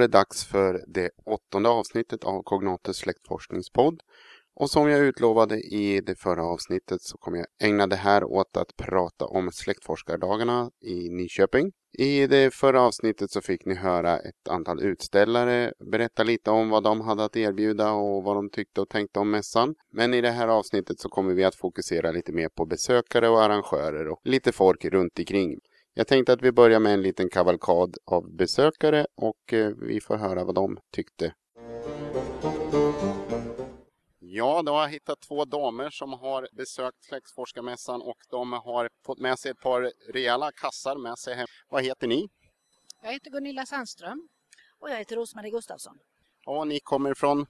var det dags för det åttonde avsnittet av Cognatus släktforskningspodd. Och som jag utlovade i det förra avsnittet så kommer jag ägna det här åt att prata om släktforskardagarna i Nyköping. I det förra avsnittet så fick ni höra ett antal utställare berätta lite om vad de hade att erbjuda och vad de tyckte och tänkte om mässan. Men i det här avsnittet så kommer vi att fokusera lite mer på besökare och arrangörer och lite folk runt omkring. Jag tänkte att vi börjar med en liten kavalkad av besökare och eh, vi får höra vad de tyckte. Ja, då har jag hittat två damer som har besökt Släktforskarmässan och de har fått med sig ett par rejäla kassar med sig hem. Vad heter ni? Jag heter Gunilla Sandström. Och jag heter Rosmarie Gustafsson. Och ni kommer ifrån?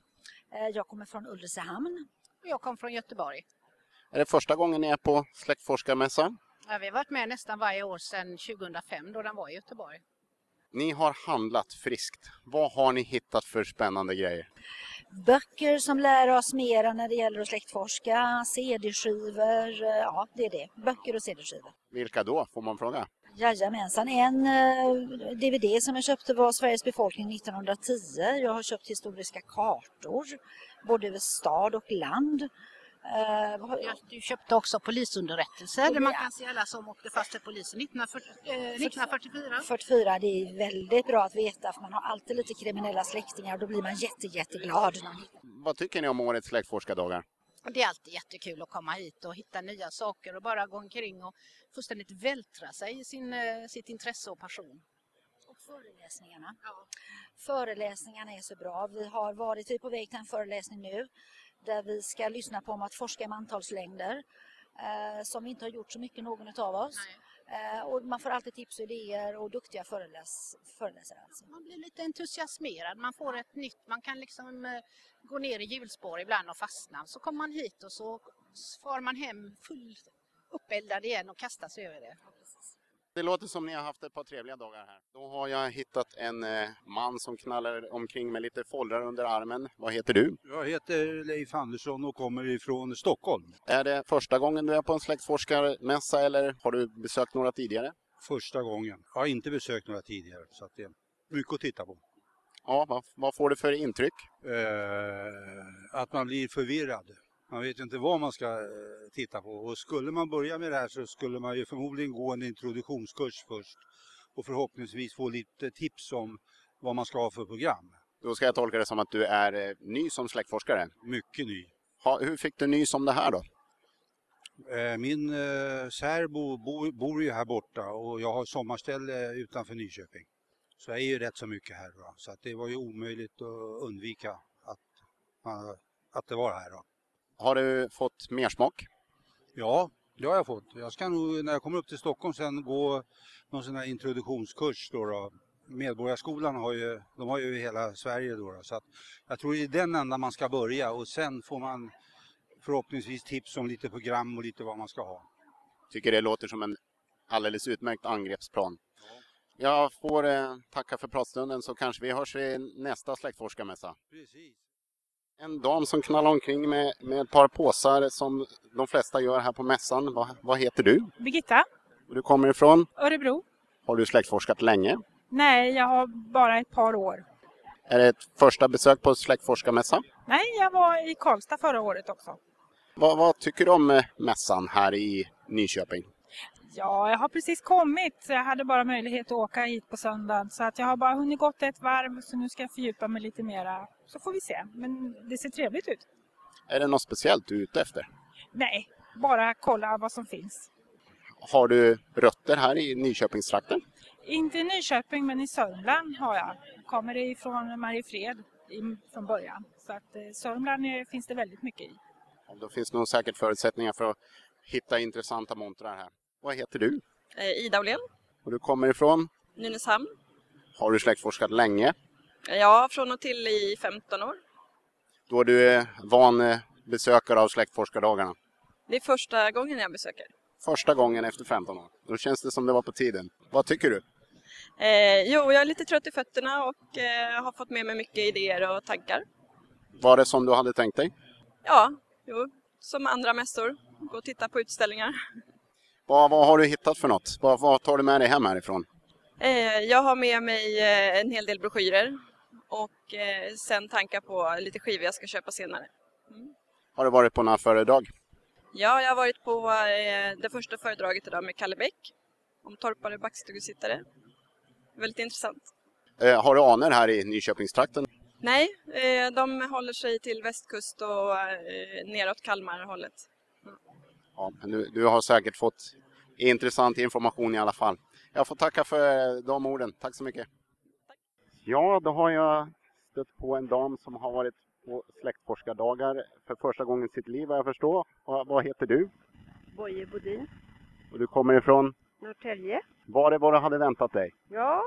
Eh, jag kommer från Ulricehamn. Och jag kommer från Göteborg. Är det första gången ni är på Släktforskarmässan? Ja, vi har varit med nästan varje år sedan 2005 då den var i Göteborg. Ni har handlat friskt. Vad har ni hittat för spännande grejer? Böcker som lär oss mera när det gäller att släktforska, CD-skivor, eh, ja det är det. Böcker och CD-skivor. Vilka då, får man fråga? Jajamensan, en eh, DVD som jag köpte var Sveriges befolkning 1910. Jag har köpt historiska kartor, både över stad och land. Uh, du köpte också polisunderrättelser där man kan se alla som åkte fast till polisen 1940, eh, 1944. 44, det är väldigt bra att veta för man har alltid lite kriminella släktingar och då blir man jätte, jätteglad. Vad tycker ni om årets släktforskardagar? Det är alltid jättekul att komma hit och hitta nya saker och bara gå omkring och fullständigt vältra sig i sin, eh, sitt intresse och passion. Och föreläsningarna. Ja. Föreläsningarna är så bra. Vi har varit, vi är på väg till en föreläsning nu där vi ska lyssna på om att forska i mantalslängder eh, som vi inte har gjort så mycket någon av oss. Eh, och man får alltid tips och idéer och duktiga föreläs föreläsare. Alltså. Man blir lite entusiasmerad, man får ett nytt, man kan liksom eh, gå ner i hjulspår ibland och fastna. Så kommer man hit och så far man hem full uppeldad igen och kastar sig över det. Det låter som ni har haft ett par trevliga dagar här. Då har jag hittat en eh, man som knallar omkring med lite foldrar under armen. Vad heter du? Jag heter Leif Andersson och kommer ifrån Stockholm. Är det första gången du är på en släktforskarmässa eller har du besökt några tidigare? Första gången. Jag har inte besökt några tidigare så det är mycket att titta på. Ja, vad, vad får du för intryck? Eh, att man blir förvirrad. Man vet inte vad man ska eh, titta på och skulle man börja med det här så skulle man ju förmodligen gå en introduktionskurs först och förhoppningsvis få lite tips om vad man ska ha för program. Då ska jag tolka det som att du är eh, ny som släktforskare? Mycket ny. Ha, hur fick du nys om det här då? Eh, min eh, särbo bor, bor ju här borta och jag har sommarställe utanför Nyköping. Så jag är ju rätt så mycket här då. Så att det var ju omöjligt att undvika att, att det var här då. Har du fått mer smak? Ja, det har jag fått. Jag ska nog när jag kommer upp till Stockholm sen gå någon sån här introduktionskurs. Då, då. Medborgarskolan har ju, de har ju hela Sverige då, då, så att jag tror det är den enda man ska börja och sen får man förhoppningsvis tips om lite program och lite vad man ska ha. Tycker det låter som en alldeles utmärkt angreppsplan. Jag får eh, tacka för pratstunden så kanske vi hörs i nästa släktforskarmässa. Precis en dam som knallar omkring med, med ett par påsar som de flesta gör här på mässan. Va, vad heter du? Birgitta. Och du kommer ifrån? Örebro. Har du släktforskat länge? Nej, jag har bara ett par år. Är det ett första besök på släktforskarmässan? Nej, jag var i Karlstad förra året också. Vad, vad tycker du om eh, mässan här i Nyköping? Ja, jag har precis kommit. Jag hade bara möjlighet att åka hit på söndagen. Så att jag har bara hunnit gått ett varv så nu ska jag fördjupa mig lite mera. Så får vi se. Men det ser trevligt ut. Är det något speciellt du är ute efter? Nej, bara kolla vad som finns. Har du rötter här i Nyköpingstrakten? Inte i Nyköping men i Sörmland har jag. Kommer ifrån Mariefred från början. Så att eh, Sörmland finns det väldigt mycket i. Då finns nog säkert förutsättningar för att hitta intressanta montrar här. Vad heter du? Eh, Ida Åhlén. Och du kommer ifrån? Nynäshamn. Har du släktforskat länge? Ja, från och till i 15 år. Då är du van eh, besökare av släktforskardagarna? Det är första gången jag besöker. Första gången efter 15 år. Då känns det som det var på tiden. Vad tycker du? Eh, jo, jag är lite trött i fötterna och eh, har fått med mig mycket idéer och tankar. Var det som du hade tänkt dig? Ja, jo, som andra mässor. Gå och titta på utställningar. Vad, vad har du hittat för något? Vad, vad tar du med dig hem härifrån? Eh, jag har med mig eh, en hel del broschyrer och eh, sen tanka på lite skivor jag ska köpa senare. Mm. Har du varit på några föredrag? Ja, jag har varit på det första föredraget idag med Kalle Bäck om torpare backstugesittare. Väldigt intressant. Har du anor här i Nyköpingstrakten? Nej, de håller sig till västkust och neråt Kalmarhållet. Ja, du, du har säkert fått intressant information i alla fall. Jag får tacka för de orden. Tack så mycket. Ja, då har jag stött på en dam som har varit på släktforskardagar för första gången i sitt liv vad jag förstår. Vad heter du? Boje Bodin. Och du kommer ifrån? Norrtälje. Var det vad du hade väntat dig? Ja,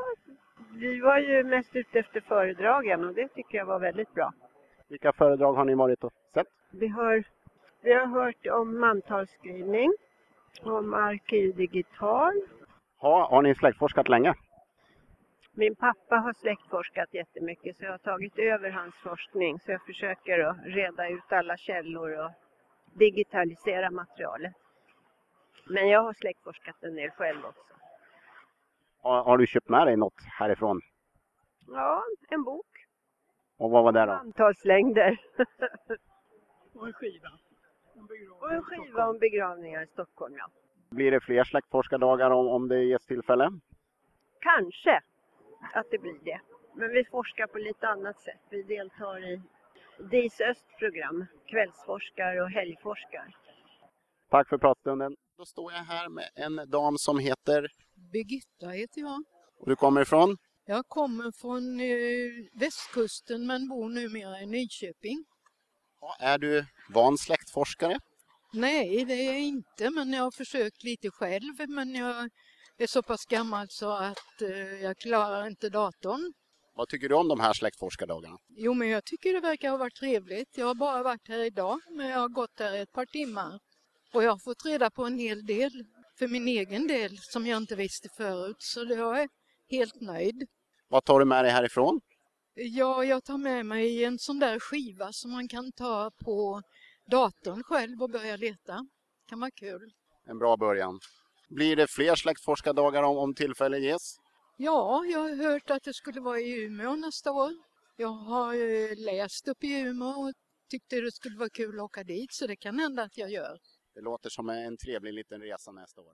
vi var ju mest ute efter föredragen och det tycker jag var väldigt bra. Vilka föredrag har ni varit och sett? Vi har, vi har hört om mantalsskrivning, om arkiv digital. Ha, har ni släktforskat länge? Min pappa har släktforskat jättemycket så jag har tagit över hans forskning så jag försöker att reda ut alla källor och digitalisera materialet. Men jag har släktforskat en del själv också. Har, har, du köpt med dig något härifrån? Ja, en bok. Och vad var det då? Antalslängder. och en skiva. Och en skiva om begravningar i Stockholm, ja. Blir det fler släktforskardagar om, om det ges tillfälle? Kanske att det blir det. Men vi forskar på lite annat sätt. Vi deltar i DIS Öst-program, kvällsforskar och helgforskar. Tack för pratstunden. Då står jag här med en dam som heter? Birgitta heter jag. Och du kommer ifrån? Jag kommer från eh, västkusten men bor numera i Nyköping. Är du van släktforskare? Nej, det är jag inte, men jag har försökt lite själv. Men jag är så pass gammal så att eh, jag klarar inte datorn. Vad tycker du om de här släktforskardagarna? Jo, men jag tycker det verkar ha varit trevligt. Jag har bara varit här idag, men jag har gått här ett par timmar. Och jag har fått reda på en hel del för min egen del som jag inte visste förut. Så jag är helt nöjd. Vad tar du med dig härifrån? Ja, jag tar med mig en sån där skiva som man kan ta på datorn själv och börja leta. Det kan vara kul. En bra början. Blir det fler släktforskardagar om, om tillfälle ges? Ja, jag har hört att det skulle vara i Umeå nästa år. Jag har läst upp i Umeå och tyckte det skulle vara kul att åka dit så det kan hända att jag gör. Det låter som en trevlig liten resa nästa år.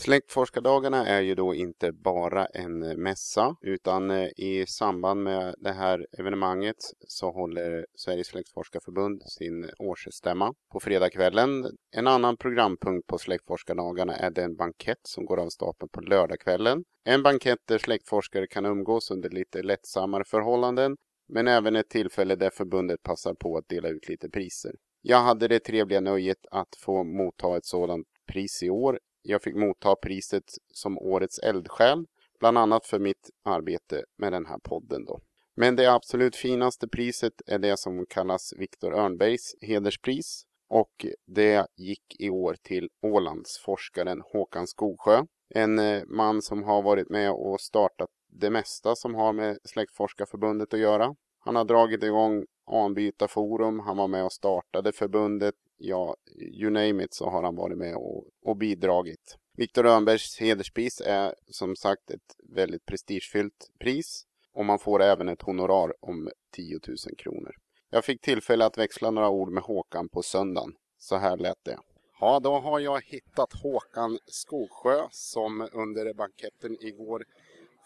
Släktforskardagarna är ju då inte bara en eh, mässa utan eh, i samband med det här evenemanget så håller Sveriges släktforskarförbund sin årsstämma på fredagskvällen. En annan programpunkt på släktforskardagarna är den bankett som går av stapeln på lördagskvällen. En bankett där släktforskare kan umgås under lite lättsammare förhållanden men även ett tillfälle där förbundet passar på att dela ut lite priser. Jag hade det trevliga nöjet att få motta ett sådant pris i år. Jag fick motta priset som årets eldsjäl, bland annat för mitt arbete med den här podden. Då. Men det absolut finaste priset är det som kallas Viktor Örnbergs hederspris och det gick i år till Ålandsforskaren Håkan Skogsjö. En eh, man som har varit med och startat det mesta som har med Släktforskarförbundet att göra. Han har dragit igång Anbytarforum, han var med och startade förbundet. Ja, you name it så har han varit med och, och bidragit. Viktor Rönnbergs hederspris är som sagt ett väldigt prestigefyllt pris och man får även ett honorar om 10 000 kronor. Jag fick tillfälle att växla några ord med Håkan på söndagen. Så här lät det. Ja, då har jag hittat Håkan Skogsjö som under banketten igår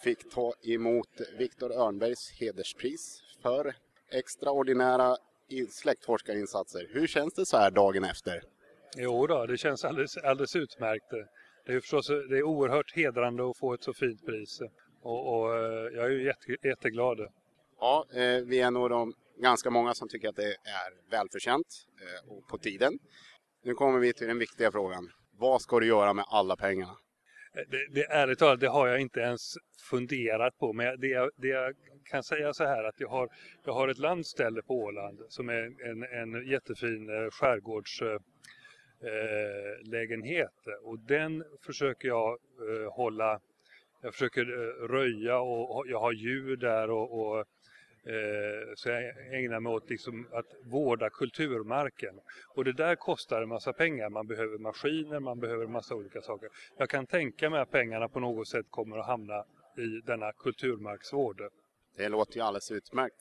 fick ta emot Viktor Örnbergs hederspris för extraordinära släktforskarinsatser. Hur känns det så här dagen efter? Jo då, det känns alldeles, alldeles utmärkt. Det är förstås det är oerhört hedrande att få ett så fint pris och, och eh, jag är ju jätte, jätteglad. Ja, eh, vi är nog de ganska många som tycker att det är välförtjänt eh, och på tiden. Nu kommer vi till den viktiga frågan. Vad ska du göra med alla pengarna? Det, det, ärligt talat, det har jag inte ens funderat på. Men det, det jag kan säga så här att jag har, jag har ett landställe på Åland som är en, en jättefin skärgårdslägenhet. Eh, eh, eh och den försöker jag eh, hålla, jag försöker eh, röja och jag har djur där och, och Eh, så jag ägnar mig åt liksom att vårda kulturmarken. Och det där kostar en massa pengar. Man behöver maskiner, man behöver massa olika saker. Jag kan tänka mig att pengarna på något sätt kommer att hamna i denna kulturmarksvård. Det låter ju alldeles utmärkt.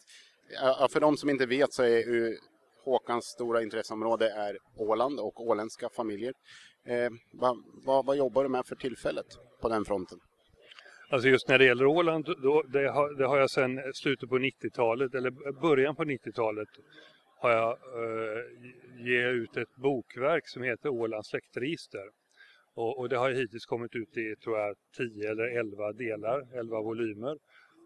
För de som inte vet så är ju Håkans stora intresseområde är Åland och åländska familjer. Eh, vad, vad, vad, jobbar du med för tillfället på den fronten? Alltså just när det gäller Åland, då, det, har, det har jag sedan slutet på 90-talet, eller början på 90-talet, har jag eh, ge ut ett bokverk som heter Ålands släktregister. Och, och, det har hittills kommit ut i, tror jag, 10 eller 11 delar, 11 volymer.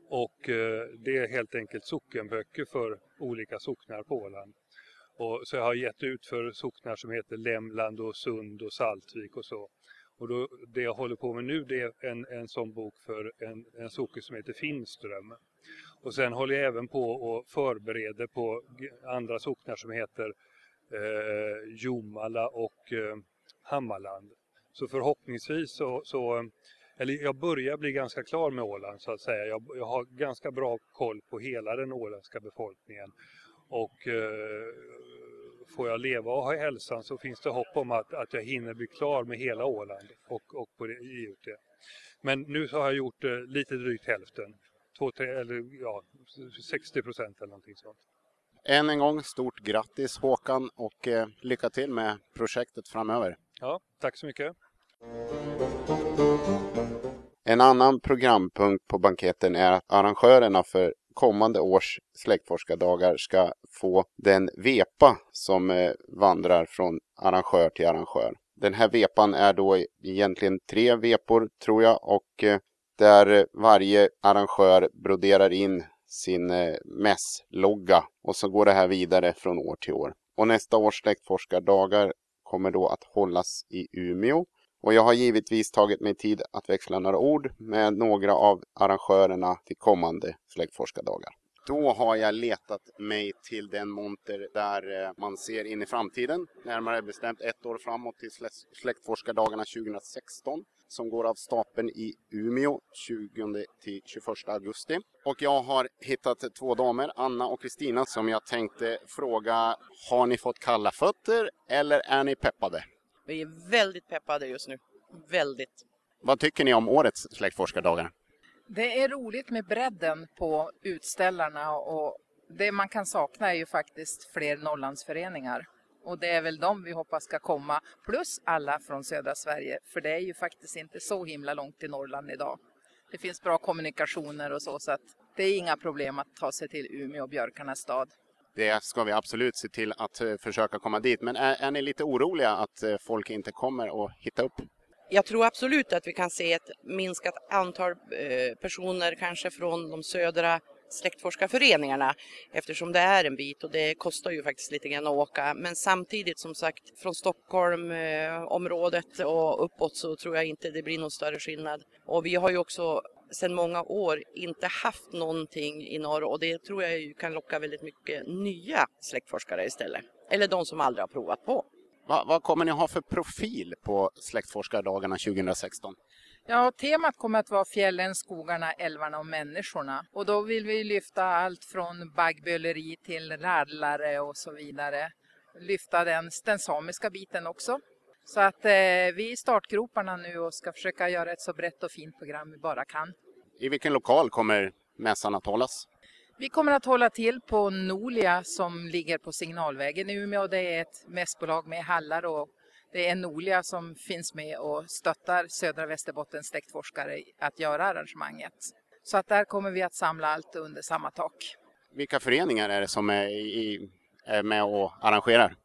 Och eh, det är helt enkelt sockenböcker för olika socknar på Åland. Och, så jag har gett ut för socknar som heter Lämland och Sund och Saltvik och så. Och då, det jag håller på med nu det är en, en sån bok för en, en socken som heter Finström. Och sen håller jag även på och förbereder på andra socknar som heter eh, Jomala och eh, Hammarland. Så förhoppningsvis så, så, eller jag börjar bli ganska klar med Åland så att säga. Jag, jag har ganska bra koll på hela den åländska befolkningen. Och eh, får jag leva och ha hälsan så finns det hopp om att, att jag hinner bli klar med hela Åland och, och på det, ge ut det. Men nu så har jag gjort eh, lite drygt hälften. Två, tre, eller ja, 60 procent eller någonting sånt. Än en gång stort grattis Håkan och eh, lycka till med projektet framöver. Ja, tack så mycket. En annan programpunkt på banketten är att arrangörerna för kommande års släktforskardagar ska få den vepa som eh, vandrar från arrangör till arrangör. Den här vepan är då egentligen tre vepor tror jag och eh, där varje arrangör broderar in sin eh, mässlogga och så går det här vidare från år till år. Och nästa års släktforskardagar kommer då att hållas i Umeå och jag har givetvis tagit mig tid att växla några ord med några av arrangörerna till kommande släktforskardagar. Då har jag letat mig till den monter där eh, man ser in i framtiden, närmare bestämt ett år framåt till släktforskardagarna 2016 som går av stapeln i Umeå 20 till 21 augusti. Och jag har hittat två damer, Anna och Kristina, som jag tänkte fråga, har ni fått kalla fötter eller är ni peppade? Vi är väldigt peppade just nu. Väldigt. Vad tycker ni om årets släktforskardagar? Det är roligt med bredden på utställarna och det man kan sakna är ju faktiskt fler Norrlandsföreningar. Och det är väl de vi hoppas ska komma, plus alla från södra Sverige. För det är ju faktiskt inte så himla långt till Norrland idag. Det finns bra kommunikationer och så, så att det är inga problem att ta sig till Umeå och Björkarnas stad. Det ska vi absolut se till att eh, försöka komma dit. Men är, är ni lite oroliga att eh, folk inte kommer att hitta upp? Jag tror absolut att vi kan se ett minskat antal eh, personer kanske från de södra släktforskarföreningarna eftersom det är en bit och det kostar ju faktiskt lite grann att åka. Men samtidigt som sagt från Stockholmområdet och uppåt så tror jag inte det blir någon större skillnad. Och vi har ju också sedan många år inte haft någonting i norr och det tror jag kan locka väldigt mycket nya släktforskare istället. Eller de som aldrig har provat på. Va, vad kommer ni ha för profil på släktforskardagarna 2016? Ja, temat kommer att vara fjällen, skogarna, älvarna och människorna. Och då vill vi lyfta allt från baggböleri till radlare och så vidare. Lyfta den, den samiska biten också. Så att eh, vi är i startgroparna nu och ska försöka göra ett så brett och fint program vi bara kan. I vilken lokal kommer mässan att hållas? Vi kommer att hålla till på Nolia som ligger på Signalvägen i Umeå. Det är ett mässbolag med hallar och det är Nolia som finns med och stöttar södra Västerbottens släktforskare att göra arrangemanget. Så att där kommer vi att samla allt under samma tak. Vilka föreningar är det som är, i, är med och arrangerar?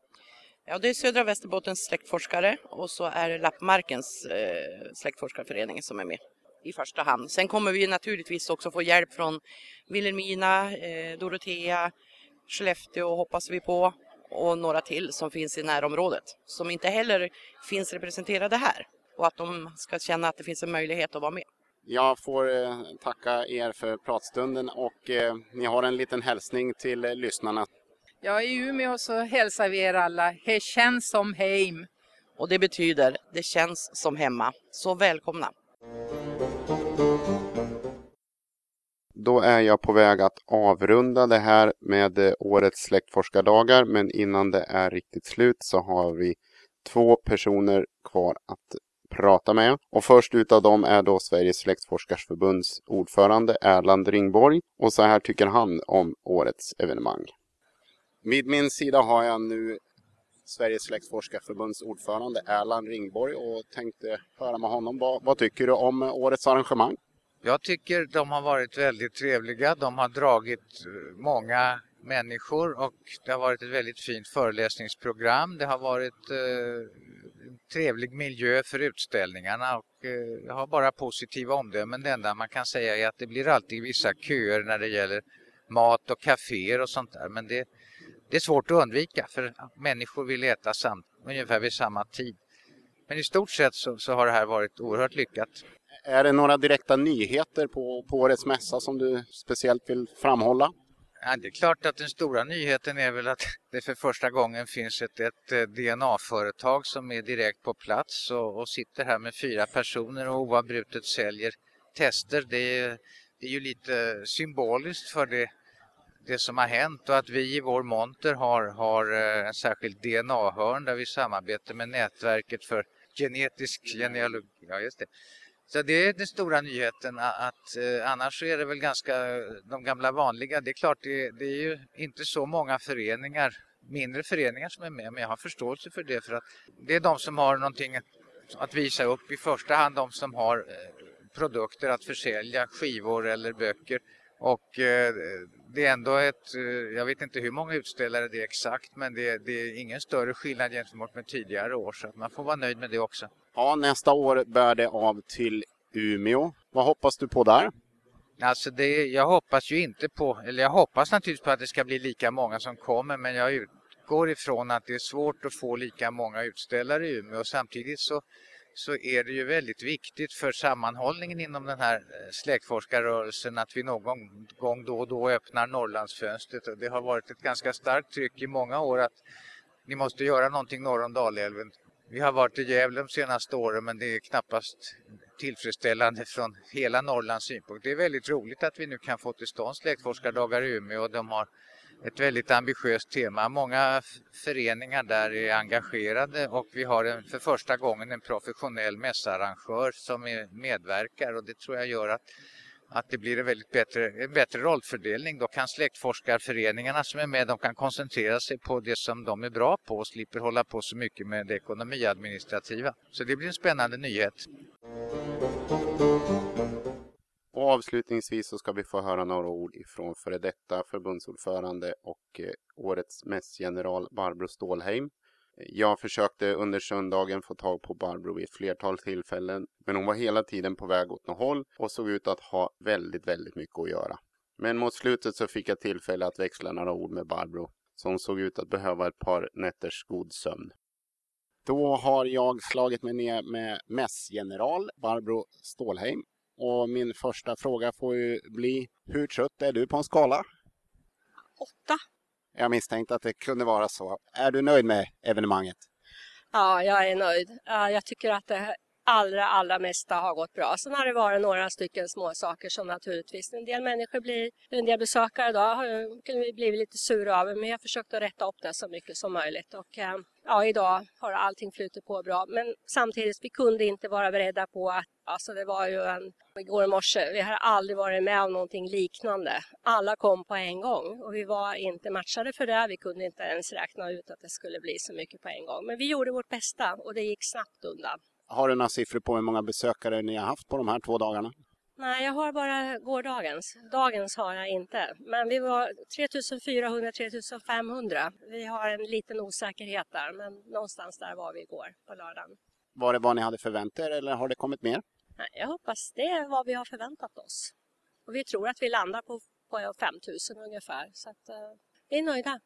Ja, det är Södra Västerbottens släktforskare och så är det Lappmarkens eh, släktforskarförening som är med i första hand. Sen kommer vi naturligtvis också få hjälp från Vilhelmina, eh, Dorotea, Skellefteå hoppas vi på och några till som finns i närområdet som inte heller finns representerade här och att de ska känna att det finns en möjlighet att vara med. Jag får eh, tacka er för pratstunden och eh, ni har en liten hälsning till eh, Ja, i Umeå så hälsar vi er alla. Det känns som hem. Och det betyder det känns som hemma. Så välkomna! Då är jag på väg att avrunda det här med eh, årets släktforskardagar men innan det är riktigt slut så har vi två personer kvar att prata med. Och först utav dem är då Sveriges släktforskarsförbunds ordförande Erland Ringborg. Och så här tycker han om årets evenemang. Vid min sida har jag nu Sveriges släktforskarförbunds ordförande Erland Ringborg och tänkte höra med honom. Vad, vad tycker du om årets arrangemang? Jag tycker de har varit väldigt trevliga. De har dragit eh, många människor och det har varit ett väldigt fint föreläsningsprogram. Det har varit eh, en trevlig miljö för utställningarna och eh, jag har bara positiva omdömen. Det enda man kan säga är att det blir alltid vissa köer när det gäller mat och kaféer och sånt där. Men det, det är svårt att undvika för människor vill äta samt, ungefär vid samma tid. Men i stort sett så, så har det här varit oerhört lyckat. Är det några direkta nyheter på, på årets mässa som du speciellt vill framhålla? Ja, det är klart att den stora nyheten är väl att det för första gången finns ett, ett eh, DNA-företag som är direkt på plats och, och, sitter här med fyra personer och oavbrutet säljer tester. Det är, det är ju lite symboliskt för det, det som har hänt och att vi i vår monter har, har eh, en särskild DNA-hörn där vi samarbetar med nätverket för genetisk genealogi. Ja, just det. Så det är den stora nyheten att eh, annars är det väl ganska de gamla vanliga. Det är klart det, det, är ju inte så många föreningar, mindre föreningar som är med men jag har förståelse för det för att det är de som har någonting att visa upp i första hand de som har eh, produkter att försälja, skivor eller böcker och eh, det är ändå ett, eh, jag vet inte hur många utställare det är exakt men det, det är ingen större skillnad gentemot med tidigare år så att man får vara nöjd med det också. Ja, nästa år bär det av till Umeå. Vad hoppas du på där? Alltså det, jag hoppas ju inte på, eller jag hoppas naturligtvis på att det ska bli lika många som kommer men jag utgår ifrån att det är svårt att få lika många utställare i Umeå samtidigt så så är det ju väldigt viktigt för sammanhållningen inom den här eh, släktforskarrörelsen att vi någon gång då och då öppnar Norrlandsfönstret. Och det har varit ett ganska starkt tryck i många år att ni måste göra någonting norr om Dalälven. Vi har varit i Gävle de senaste åren men det är knappast tillfredsställande från hela Norrlands synpunkt. Det är väldigt roligt att vi nu kan få till stånd släktforskardagar i Umeå och de har ett väldigt ambitiöst tema. Många föreningar där är engagerade och vi har en, för första gången en professionell mässarrangör som är, medverkar och det tror jag gör att, att det blir en väldigt bättre, en bättre rollfördelning. Då kan släktforskarföreningarna som är med de kan koncentrera sig på det som de är bra på och slipper hålla på så mycket med det ekonomiadministrativa. Så det blir en spännande nyhet. Och avslutningsvis så ska vi få höra några ord ifrån före detta förbundsordförande och eh, årets mässgeneral Barbro Stålheim. Jag försökte under söndagen få tag på Barbro vid ett flertal tillfällen men hon var hela tiden på väg åt något håll och såg ut att ha väldigt, väldigt mycket att göra. Men mot slutet så fick jag tillfälle att växla några ord med Barbro som såg ut att behöva ett par nätters god sömn. Då har jag slagit mig ner med mässgeneral Barbro Stålheim och min första fråga får ju bli, hur trött är du på en skala? Åtta. Jag misstänkte att det kunde vara så. Är du nöjd med evenemanget? Ja, jag är nöjd. Jag tycker att det allra, allra mesta har gått bra. Sen har det varit några stycken små saker som naturligtvis en del människor blir, en del besökare idag har kunde vi blivit lite sura av men jag har försökt att rätta upp det så mycket som möjligt och eh, ja, idag har allting flutit på bra. Men samtidigt, vi kunde inte vara beredda på att, alltså det var ju en, igår morse, vi har aldrig varit med om någonting liknande. Alla kom på en gång och vi var inte matchade för det. Vi kunde inte ens räkna ut att det skulle bli så mycket på en gång. Men vi gjorde vårt bästa och det gick snabbt undan. Har du några siffror på hur många besökare ni har haft på de här två dagarna? Nej, jag har bara gårdagens. Dagens har jag inte. Men vi var 3400-3500. Vi har en liten osäkerhet där, men någonstans där var vi igår på lördagen. Var det vad ni hade förväntat er eller har det kommit mer? Nej, jag hoppas det är vad vi har förväntat oss. Och vi tror att vi landar på, på 5000 ungefär. Så att, uh, vi är nöjda.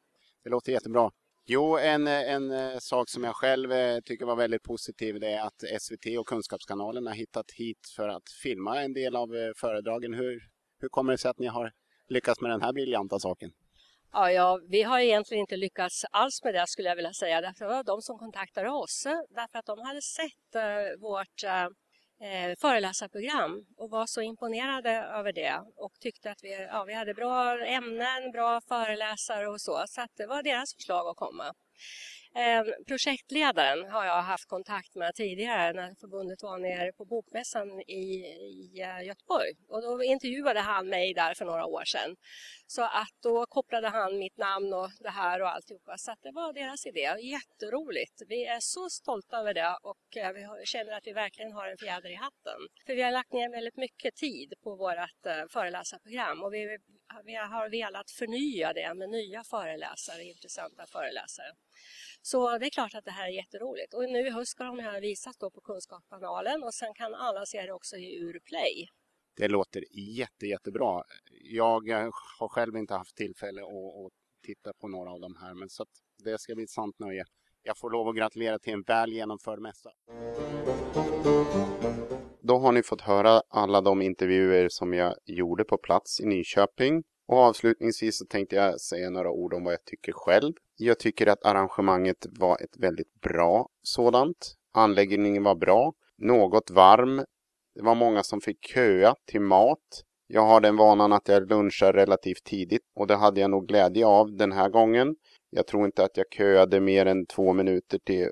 Det låter jättebra. Jo, en, en eh, sak som jag själv eh, tycker var väldigt positiv det är att SVT och Kunskapskanalen har hittat hit för att filma en del av eh, föredragen. Hur, hur kommer det sig att ni har lyckats med den här briljanta saken? Ja, ja, vi har egentligen inte lyckats alls med det skulle jag vilja säga. Det var de som kontaktade oss därför att de hade sett vårt eh, föreläsarprogram och var så imponerade över det och tyckte att vi, ja, vi hade bra ämnen, bra föreläsare och så. Så det var deras förslag att komma. Ehm, projektledaren har jag haft kontakt med tidigare när förbundet var nere på bokmässan i, i eh, Göteborg. Och då intervjuade han mig där för några år sedan. Så att då kopplade han mitt namn och det här och alltihopa. Så att det var deras idé. Jätteroligt. Vi är så stolta över det och eh, vi känner att vi verkligen har en fjäder i hatten. För vi har lagt ner väldigt mycket tid på vårt eh, föreläsarprogram och vi, vi har velat förnya det med nya föreläsare, intressanta föreläsare. Så det är klart att det här är jätteroligt. Och nu i höst ska de här visas då på Kunskapskanalen och sen kan alla se det också i Urplay. Det låter jätte, jättebra. Jag har själv inte haft tillfälle att, att titta på några av de här, men så det ska bli ett sant nöje. Jag får lov att gratulera till en väl genomförd mässa. Då har ni fått höra alla de intervjuer som jag gjorde på plats i Nyköping. Och avslutningsvis så tänkte jag säga några ord om vad jag tycker själv. Jag tycker att arrangemanget var ett väldigt bra sådant. Anläggningen var bra, något varm. Det var många som fick köa till mat. Jag har den vanan att jag lunchar relativt tidigt och det hade jag nog glädje av den här gången. Jag tror inte att jag köade mer än två minuter till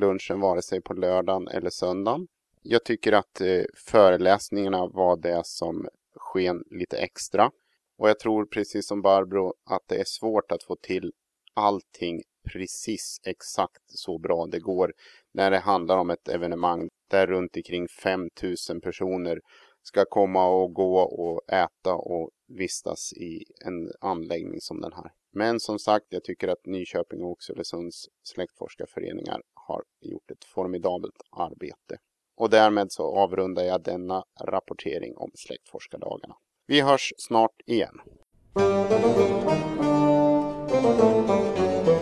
lunchen vare sig på lördagen eller söndagen. Jag tycker att eh, föreläsningarna var det som sken lite extra. Och jag tror precis som Barbro att det är svårt att få till allting precis exakt så bra det går när det handlar om ett evenemang där runt omkring 5000 personer ska komma och gå och äta och vistas i en anläggning som den här. Men som sagt, jag tycker att Nyköping och Oxelösunds släktforskarföreningar har gjort ett formidabelt arbete. Och därmed så avrundar jag denna rapportering om släktforskardagarna. Vi hörs snart igen. Thank you.